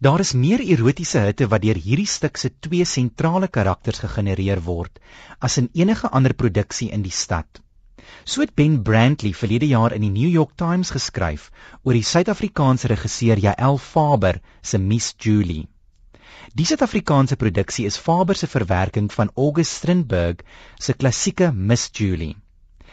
Daar is meer erotiese hitte wat deur hierdie stuk se twee sentrale karakters gegenereer word as in enige ander produksie in die stad. So het Ben Brantley verlede jaar in die New York Times geskryf oor die Suid-Afrikaanse regisseur Jael Faber se Miss Julie. Die Suid-Afrikaanse produksie is Faber se verwerking van August Strindberg se klassieke Miss Julie.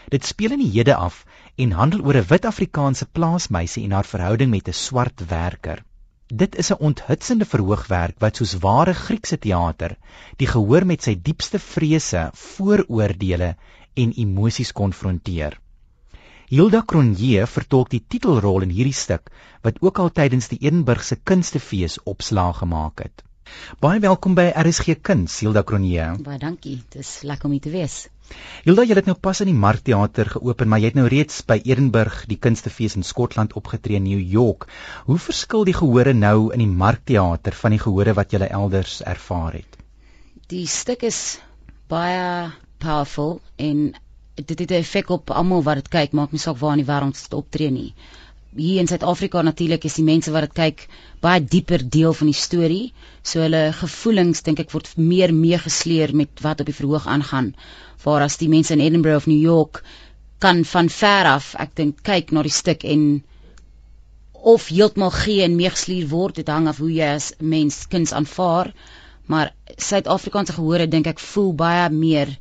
Dit speel in die hede af en handel oor 'n wit Afrikaanse plaasmeisie en haar verhouding met 'n swart werker. Dit is 'n onthutsende verhoogwerk wat soos ware Griekse teater die gehoor met sy diepste vrese, vooroordeele en emosies konfronteer. Hilda Cronje vertolk die titelrol in hierdie stuk wat ook al tydens die Edinburgse Kunstefees opslag gemaak het. Baie welkom by RSG Kuns, Hilda Cronje. Baie dankie. Dis lekker om hier te wees. Hilda, jy het nou pas in die Markteater geopen, maar jy het nou reeds by Edinburgh die Kunstefees in Skotland opgetree in New York. Hoe verskil die gehore nou in die Markteater van die gehore wat jy elders ervaar het? Die stuk is baie powerful en dit het 'n effek op almal wat dit kyk, maak nie saak waar in die wêreld dit optree nie. Hier in Suid-Afrika natuurlik is die mense wat dit kyk baie dieper deel van die storie, so hulle gevoelens dink ek word meer meegesleer met wat op die verhoog aangaan. Waar as die mense in Edinburgh of New York kan van ver af ek dink kyk na die stuk en of heeltemal gee en meegesleer word dit hang af hoe jy as mens kuns aanvaar. Maar Suid-Afrikaanse gehore dink ek voel baie meer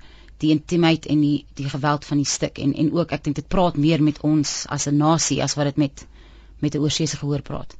die intimiteit en die die geweld van die stuk en en ook ek dink dit praat meer met ons as 'n nasie as wat dit met met 'n oorsese gehoor praat.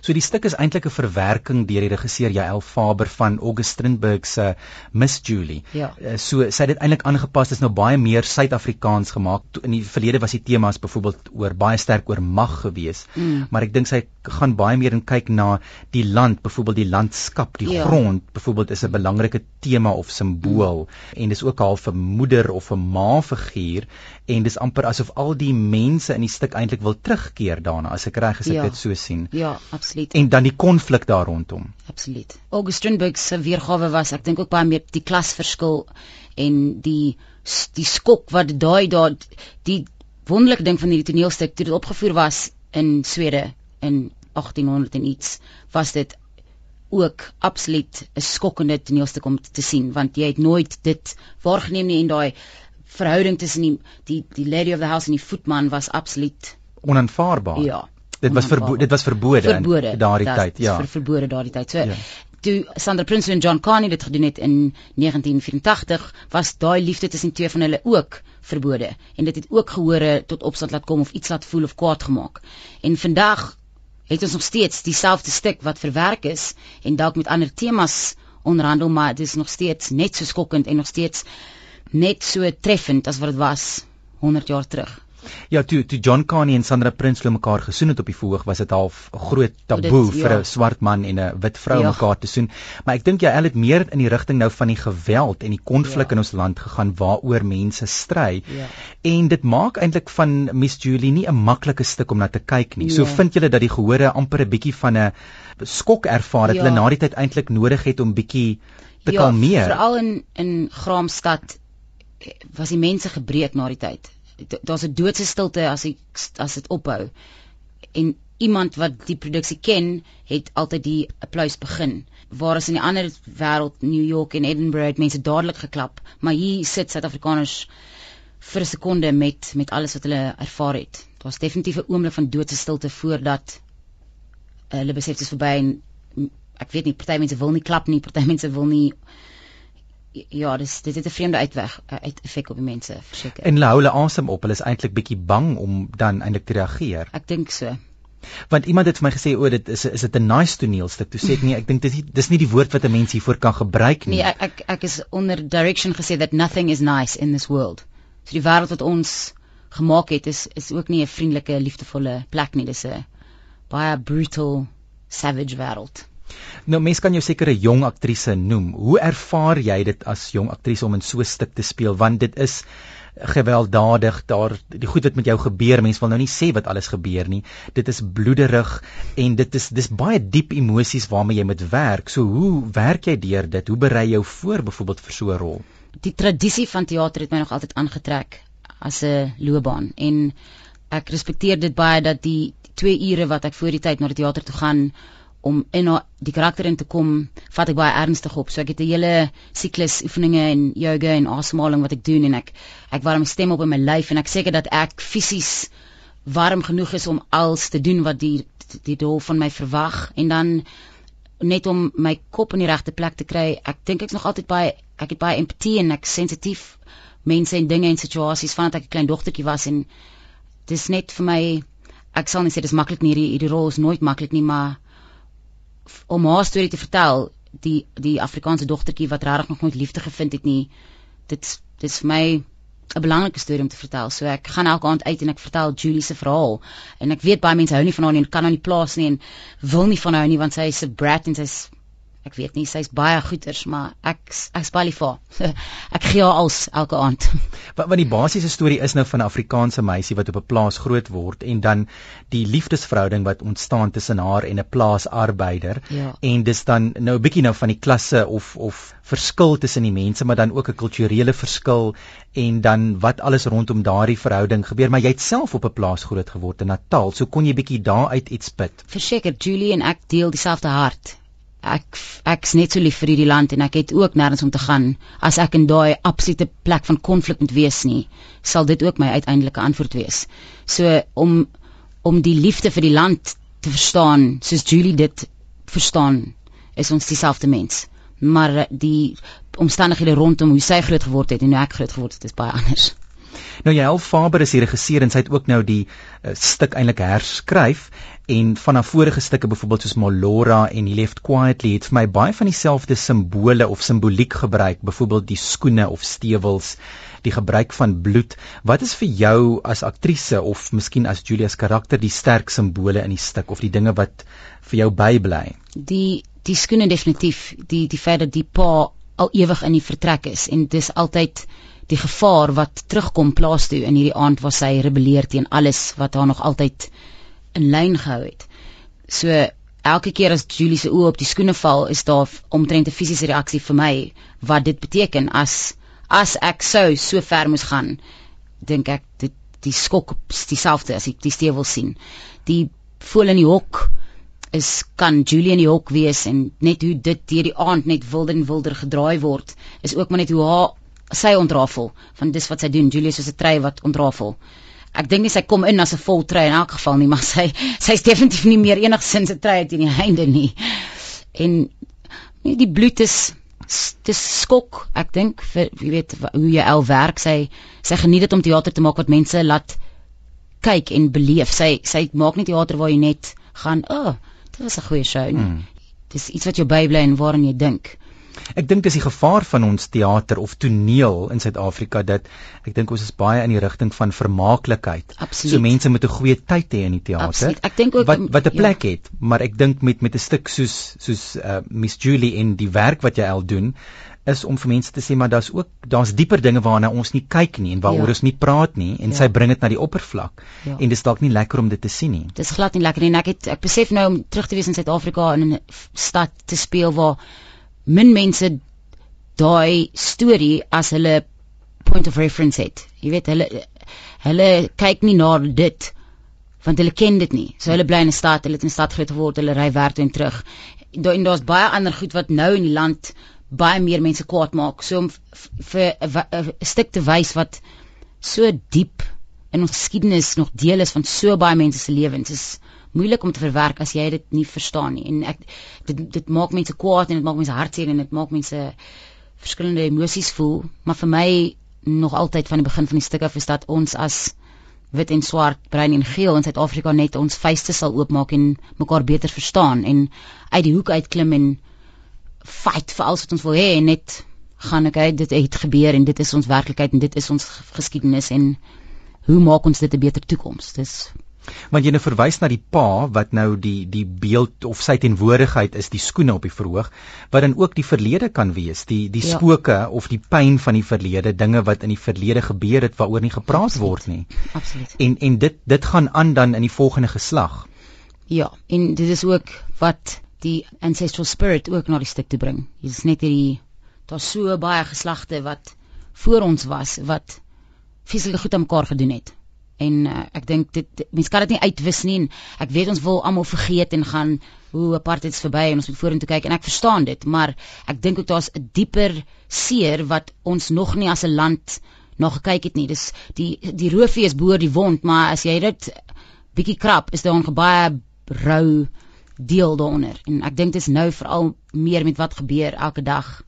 So die stuk is eintlik 'n verwerking deur die regisseur Jael Faber van August Strindberg se Miss Julie. Ja. Uh, so sy het dit eintlik aangepas, dit is nou baie meer Suid-Afrikaans gemaak. In die verlede was die temas byvoorbeeld oor baie sterk oor mag gewees, mm. maar ek dink sy gaan baie meer in kyk na die land, byvoorbeeld die landskap, die ja. grond, byvoorbeeld is 'n belangrike tema of simbool mm. en dis ook half 'n moeder of 'n ma figuur en dis amper asof al die mense in die stuk eintlik wil terugkeer daarna as ek reg as ek ja. dit so sien. Ja absoluut. En dan die konflik daar rondom. Absoluut. Augustinburg se weergawe was ek dink ook baie meer die klasverskil en die die skok wat daai daar die wonderlike ding van hierdie toneelstuk toe dit opgevoer was in Swede in 1800 en iets was dit ook absoluut 'n skokkende toneelstuk om te sien want jy het nooit dit waargeneem nie en daai verhouding tussen die die die lady of the house en die voetman was absoluut onaanvaarbaar. Ja, dit was verbo dit was verbode, verbode in daardie tyd ja. vir verbode daardie tyd. So ja. toe Sandra Prinsloo en John Carney dit gedoen het in 1984 was daai liefde tussen twee van hulle ook verbode. En dit het ook gehore tot opstand laat kom of iets laat voel of kwaad gemaak. En vandag het ons nog steeds dieselfde stuk wat verwerk is en dalk met ander temas onderhandel maar dit is nog steeds net so skokkend en nog steeds net so treffend as wat dit was 100 jaar terug Ja, toe toe John Carney en Sandra Prinsloo mekaar gesoen het op die verhoog, was dit half 'n groot taboe dit, vir 'n ja. swart man en 'n wit vrou ja. mekaar te soen. Maar ek dink jy het meer in die rigting nou van die geweld en die konflik ja. in ons land gegaan waaroor mense stry. Ja. En dit maak eintlik van Miss Julie nie 'n maklike stuk om na te kyk nie. Nee. So vind julle dat die gehore amper 'n bietjie van 'n skok ervaar het ja. hulle na die tyd eintlik nodig het om bietjie te ja, kalmeer. Veral in in Graamsstad was die mense gebreek na die tyd daar's 'n doodse stilte as ek as dit ophou. En iemand wat die produksie ken, het altyd die applous begin. Waar as in die ander wêreld, New York en Edinburgh, het mense dadelik geklap, maar hier sit Suid-Afrikaners vir 'n sekonde met met alles wat hulle ervaar het. Daar's definitief 'n oomblik van doodse stilte voordat uh, hulle besef dit is verby en ek weet nie party mense wil nie klap nie, party mense wil nie ja, dis dit het 'n vreemde uitweg eh, uit effek op die mense verseker. En hulle hou hulle asem op. Hulle is eintlik bietjie bang om dan eintlik te reageer. Ek dink so. Want iemand het vir my gesê o, dit is is dit 'n nice toneelstuk. Toe sê ek nee, ek dink dis dis nie die woord wat 'n mens hiervoor kan gebruik nie. Nee, ek ek, ek is onder direction gesê that nothing is nice in this world. So die wêreld wat ons gemaak het is is ook nie 'n vriendelike, liefdevolle plek nie. Dis 'n baie brutal, savage wêreld. Nou mense kan jou seker 'n jong aktrise noem. Hoe ervaar jy dit as jong aktrise om in so 'n stuk te speel? Want dit is gewelddadig daar die goed wat met jou gebeur mense wil nou nie sê wat alles gebeur nie. Dit is bloederig en dit is dis baie diep emosies waarmee jy moet werk. So hoe werk jy deur dit? Hoe berei jou voor byvoorbeeld vir so 'n rol? Die tradisie van teater het my nog altyd aangetrek as 'n loopbaan en ek respekteer dit baie dat die 2 ure wat ek voor die tyd na die teater toe gaan om in die karakter in te kom, vat ek baie ernstig op. So ek het 'n hele siklus oefeninge en yoga en asemhaling wat ek doen en ek ek warm stem op in my lyf en ek seker dat ek fisies warm genoeg is om alles te doen wat die die doel van my verwag en dan net om my kop in die regte plek te kry. Ek dink ek's nog altyd baie ek het baie empatie en ek sensitief mense en dinge en situasies vandat ek 'n klein dogtertjie was en dis net vir my ek sal nie sê dis maklik nie hierdie rol is nooit maklik nie maar om haar storie te vertel die die Afrikaanse dogtertjie wat regtig nog nooit liefde gevind het nie dit dit is vir my 'n belangrike storie om te vertel. So ek gaan elke aand uit en ek vertel Julie se verhaal. En ek weet baie mense hou nie van haar nie en kan haar nie plaas nie en wil nie van haar nie want sy is 'n brat en sy's ek weet nie sy's baie goeters maar ek ek's baie lief vir ek gee haar als elke aand. Wat wat die basiese storie is nou van 'n Afrikaanse meisie wat op 'n plaas groot word en dan die liefdesverhouding wat ontstaan tussen haar en 'n plaasarbeider. Ja. en dis dan nou 'n bietjie nou van die klasse of of verskil tussen die mense maar dan ook 'n kulturele verskil en dan wat alles rondom daardie verhouding gebeur. Maar jy het self op 'n plaas groot geword in Natal so kon jy bietjie daaruit iets put. Verseker Julie en ek deel dieselfde hart ek ek's net so lief vir hierdie land en ek het ook nêrens om te gaan. As ek in daai absolute plek van konflik moet wees nie sal dit ook my uiteindelike antwoord wees. So om om die liefde vir die land te verstaan soos Julie dit verstaan is ons dieselfde mens. Maar die omstandighede rondom hoe sy groot geword het en hoe ek groot geword het is baie anders Nou Jael Faber is die regisseur en sy het ook nou die uh, stuk eintlik herskryf en van haar vorige stukke byvoorbeeld soos Molora en He Left Quietly het vir my baie van dieselfde simbole of simboliek gebruik byvoorbeeld die skoene of stewels die gebruik van bloed. Wat is vir jou as aktrise of miskien as Julia's karakter die sterk simbole in die stuk of die dinge wat vir jou bybly? Die die skoene definitief die die feit dat die pa al ewig in die vertrek is en dis altyd die gevaar wat terugkom plaas toe in hierdie aand waar sy rebelleer teen alles wat haar nog altyd in lyn gehou het. So elke keer as Julie se oë op die skoene val, is daar omtrent 'n fisiese reaksie vir my wat dit beteken as as ek sou so ver moes gaan, dink ek dit die skok dieselfde as ek die stewel sien. Die voel in die hok is kan Julie in die hok wees en net hoe dit deur die aand net wilder en wilder gedraai word is ook maar net hoe haar sy ontrafel van dis wat sy doen Julius is 'n trei wat ontrafel. Ek dink nie sy kom in as 'n vol trei in elk geval nie maar sy sy's definitief nie meer enigsins 'n trei teen die einde nie. En nee die bloed is dis skok ek dink vir jy weet hoe jy al werk sy sy geniet dit om teater te maak wat mense laat kyk en beleef. Sy sy maak nie teater waar jy net gaan o oh, dit was 'n goeie show. Nie hmm. dis iets wat jou bybly en waaraan jy dink Ek dink dis die gevaar van ons teater of toneel in Suid-Afrika dat ek dink ons is baie in die rigting van vermaaklikheid. Absoluut. So mense moet 'n goeie tyd hê in die teater. Absoluut. Ek dink ook wat wat 'n ja. plek ja. het, maar ek dink met met 'n stuk soos soos uh, Miss Julie en die werk wat jy al doen is om vir mense te sê maar daar's ook daar's dieper dinge waarna ons nie kyk nie en waaroor ja. ons nie praat nie en ja. sy bring dit na die oppervlak. Ja. En dis dalk nie lekker om dit te sien nie. Dis glad nie lekker nie. Ek het ek besef nou om terug te wees in Suid-Afrika in 'n stad te speel waar min mense daai storie as hulle point of reference het. Jy weet hulle hulle kyk nie na dit want hulle ken dit nie. So hulle bly in 'n stad, hulle het in 'n stad groot geword, hulle ry werk toe en terug. Daar daar's baie ander goed wat nou in die land baie meer mense kwaad maak. So om vir 'n stuk te wys wat so diep in ons geskiedenis nog deel is van so baie mense se lewens is moeilik om te verwerk as jy dit nie verstaan nie. En ek dit dit maak mense kwaad en dit maak mense hartseer en dit maak mense verskillende emosies voel, maar vir my nog altyd van die begin van die stuk af is dat ons as wit en swart, bruin en geel in Suid-Afrika net ons vuiste sal oopmaak en mekaar beter verstaan en uit die hoek uitklim en fight vir alles wat ons wil hê en net gaan ek uit dit het gebeur en dit is ons werklikheid en dit is ons geskiedenis en hoe maak ons dit 'n beter toekoms? Dis Want jy nou verwys na die pa wat nou die die beeld of sy tenwoordigheid is die skoene op die verhoog wat dan ook die verlede kan wees, die die ja. spooke of die pyn van die verlede, dinge wat in die verlede gebeur het waaroor nie gepraat Absoluut. word nie. Absoluut. En en dit dit gaan aan dan in die volgende geslag. Ja, en dit is ook wat die ancestral spirit ook na die stuk toe bring. Dit is net hierdie daar's so baie geslagte wat voor ons was wat fisiese goed aan mekaar gedoen het En uh, ek dink dit mense kan dit nie uitwis nie. Ek weet ons wil almal vergeet en gaan hoe apartheid is verby en ons moet vorentoe kyk en ek verstaan dit, maar ek dink ook daar's 'n dieper seer wat ons nog nie as 'n land nog gekyk het nie. Dis die die roofvee is boor die wond, maar as jy dit bietjie krap, is daar 'n baie rou deel daaronder. En ek dink dit is nou veral meer met wat gebeur elke dag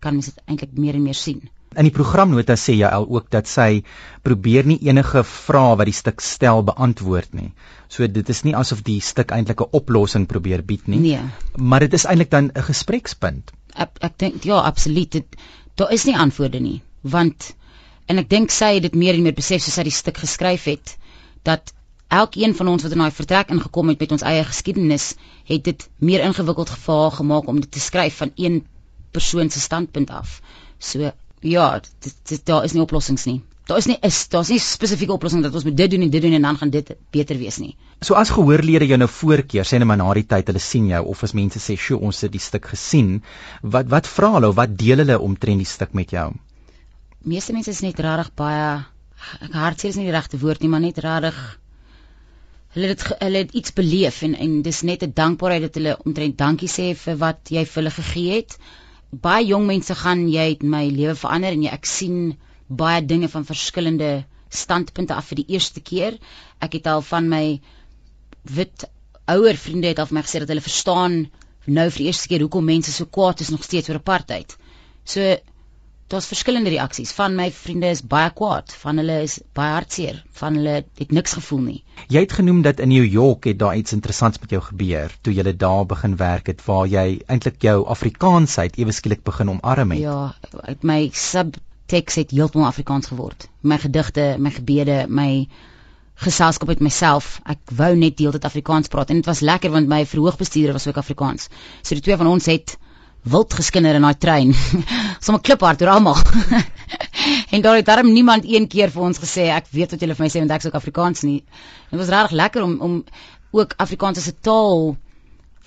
kan mens dit eintlik meer en meer sien. In die programnota sê jy al ook dat sy probeer nie enige vrae wat die stuk stel beantwoord nie. So dit is nie asof die stuk eintlik 'n oplossing probeer bied nie. Nee. Maar dit is eintlik dan 'n gesprekspunt. Ek ek dink ja, absoluut. Dit daar is nie antwoorde nie, want en ek dink sy het dit meer en meer besef soos sy die stuk geskryf het dat elkeen van ons wat in daai vertrek ingekom het met ons eie geskiedenis, het dit meer ingewikkeld gevaar gemaak om dit te skryf van een persoon se standpunt af. So ja, dit, dit daar is nie oplossings nie. Daar is nie is daar's nie spesifieke oplossing dat ons moet dit doen en dit doen en dan gaan dit beter wees nie. So as gehoorlede jou nou voorkeer, sê net maar na die tyd hulle sien jou of as mense sê, "Sjoe, ons het die stuk gesien." Wat wat vra hulle of wat deel hulle omtrent die stuk met jou? Meeste mense is net regtig baie ek hartseer is nie die regte woord nie, maar net regtig hulle het hulle het iets beleef en en dis net 'n dankbaarheid dat hulle omtrent dankie sê vir wat jy vir hulle gegee het. Baie jong mense gaan jy het my lewe verander en jy ek sien baie dinge van verskillende standpunte af vir die eerste keer. Ek het al van my wit ouer vriende het al vir my gesê dat hulle verstaan nou vir die eerste keer hoekom mense so kwaad is nog steeds oor apartheid. So daar's verskillende reaksies. Van my vriende is baie kwaad, van hulle is baie hartseer, van hulle het niks gevoel nie. Jy het genoem dat in New York het daar iets interessants met jou gebeur toe jy daar begin werk het waar jy eintlik jou Afrikaansheid ewe skielik begin omarm het. Ja, my subtext het heeltemal Afrikaans geword. My gedigte, my gebede, my geselskap met myself. Ek wou net deeltyd Afrikaans praat en dit was lekker want my verhoogbestuurder was ook Afrikaans. So die twee van ons het wild geskinder in daai trein. Sommige kliphard oor almal. en daar het darm niemand een keer vir ons gesê ek weet wat julle vir my sê want ek is ook Afrikaans nie. Dit was regtig lekker om om ook Afrikaans as 'n taal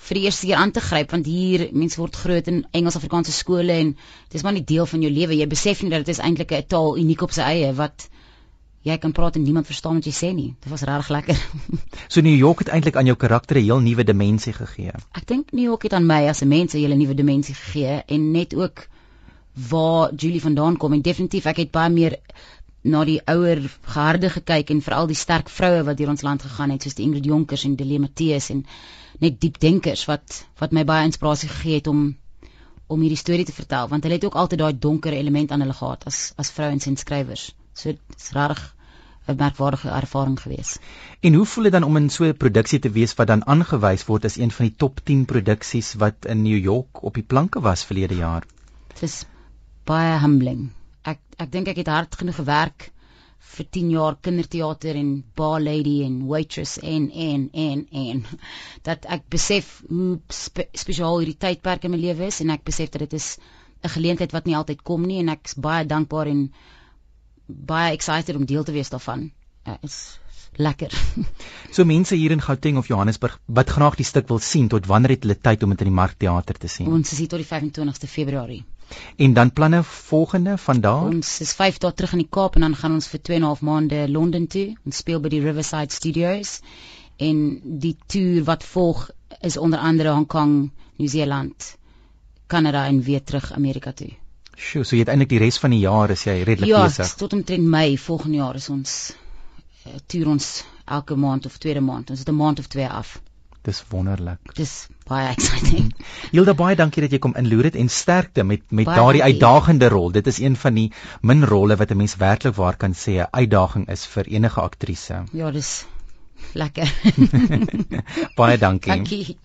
vir die eerste keer aan te gryp want hier mense word groot in Engels-Afrikaanse skole en dis maar nie deel van jou lewe. Jy besef nie dat dit is eintlik 'n taal uniek op sy eie wat jy kan praat en niemand verstaan wat jy sê nie. Dit was regtig lekker. so New York het eintlik aan jou karakter 'n heel nuwe dimensie gegee. Ek dink New York het aan my as 'n mens 'n hele nuwe dimensie gegee en net ook waar Julie vandaan kom en definitief ek het baie meer na die ouer geharde gekyk en veral die sterk vroue wat deur ons land gegaan het soos die Ingrid Jonkers en Delia Matthys en net diep denkers wat wat my baie inspirasie gegee het om om hierdie storie te vertel want hulle het ook altyd daai donker element aan hulle gehad as as vrouens en skrywers. So dit's regtig 'n merkwaardige ervaring gewees. En hoe voel dit dan om in so 'n produksie te wees wat dan aangewys word as een van die top 10 produksies wat in New York op die planke was verlede jaar? Dit is baie humbling. Ek ek dink ek het hard genoeg gewerk vir 10 jaar kinderteater en bar lady en waitress en en en en dat ek besef hoe spe, spesiaal hierdie tydperk in my lewe is en ek besef dat dit is 'n geleentheid wat nie altyd kom nie en ek is baie dankbaar en baie excited om deel te wees daarvan. Uh, is lekker. so mense hier in Gauteng of Johannesburg wat graag die stuk wil sien, tot wanneer het hulle tyd om dit in die Markteater te sien? Ons is hier tot die 25ste Februarie. En dan planne volgende van daar? Ons is 5 dae terug in die Kaap en dan gaan ons vir 2 en 'n half maande Londen toe. Ons speel by die Riverside Studios en die toer wat volg is onder andere Hong Kong, Nieu-Seeland, Kanada en weer terug Amerika toe. Sjoe, so jy het eintlik die res van die jaar is jy redelik ja, besig. Ja, tot omtrent Mei volgende jaar is ons uh, toer ons elke maand of tweede maand. Ons het 'n maand of twee af. Dis wonderlik. Dis baie exciting. Hilda baie dankie dat jy kom inloer het en sterkte met met daardie uitdagende rol. Dit is een van die min rolle wat 'n mens werklik waar kan sê 'n uitdaging is vir enige aktrise. Ja, dis lekker. baie dankie. Dankie.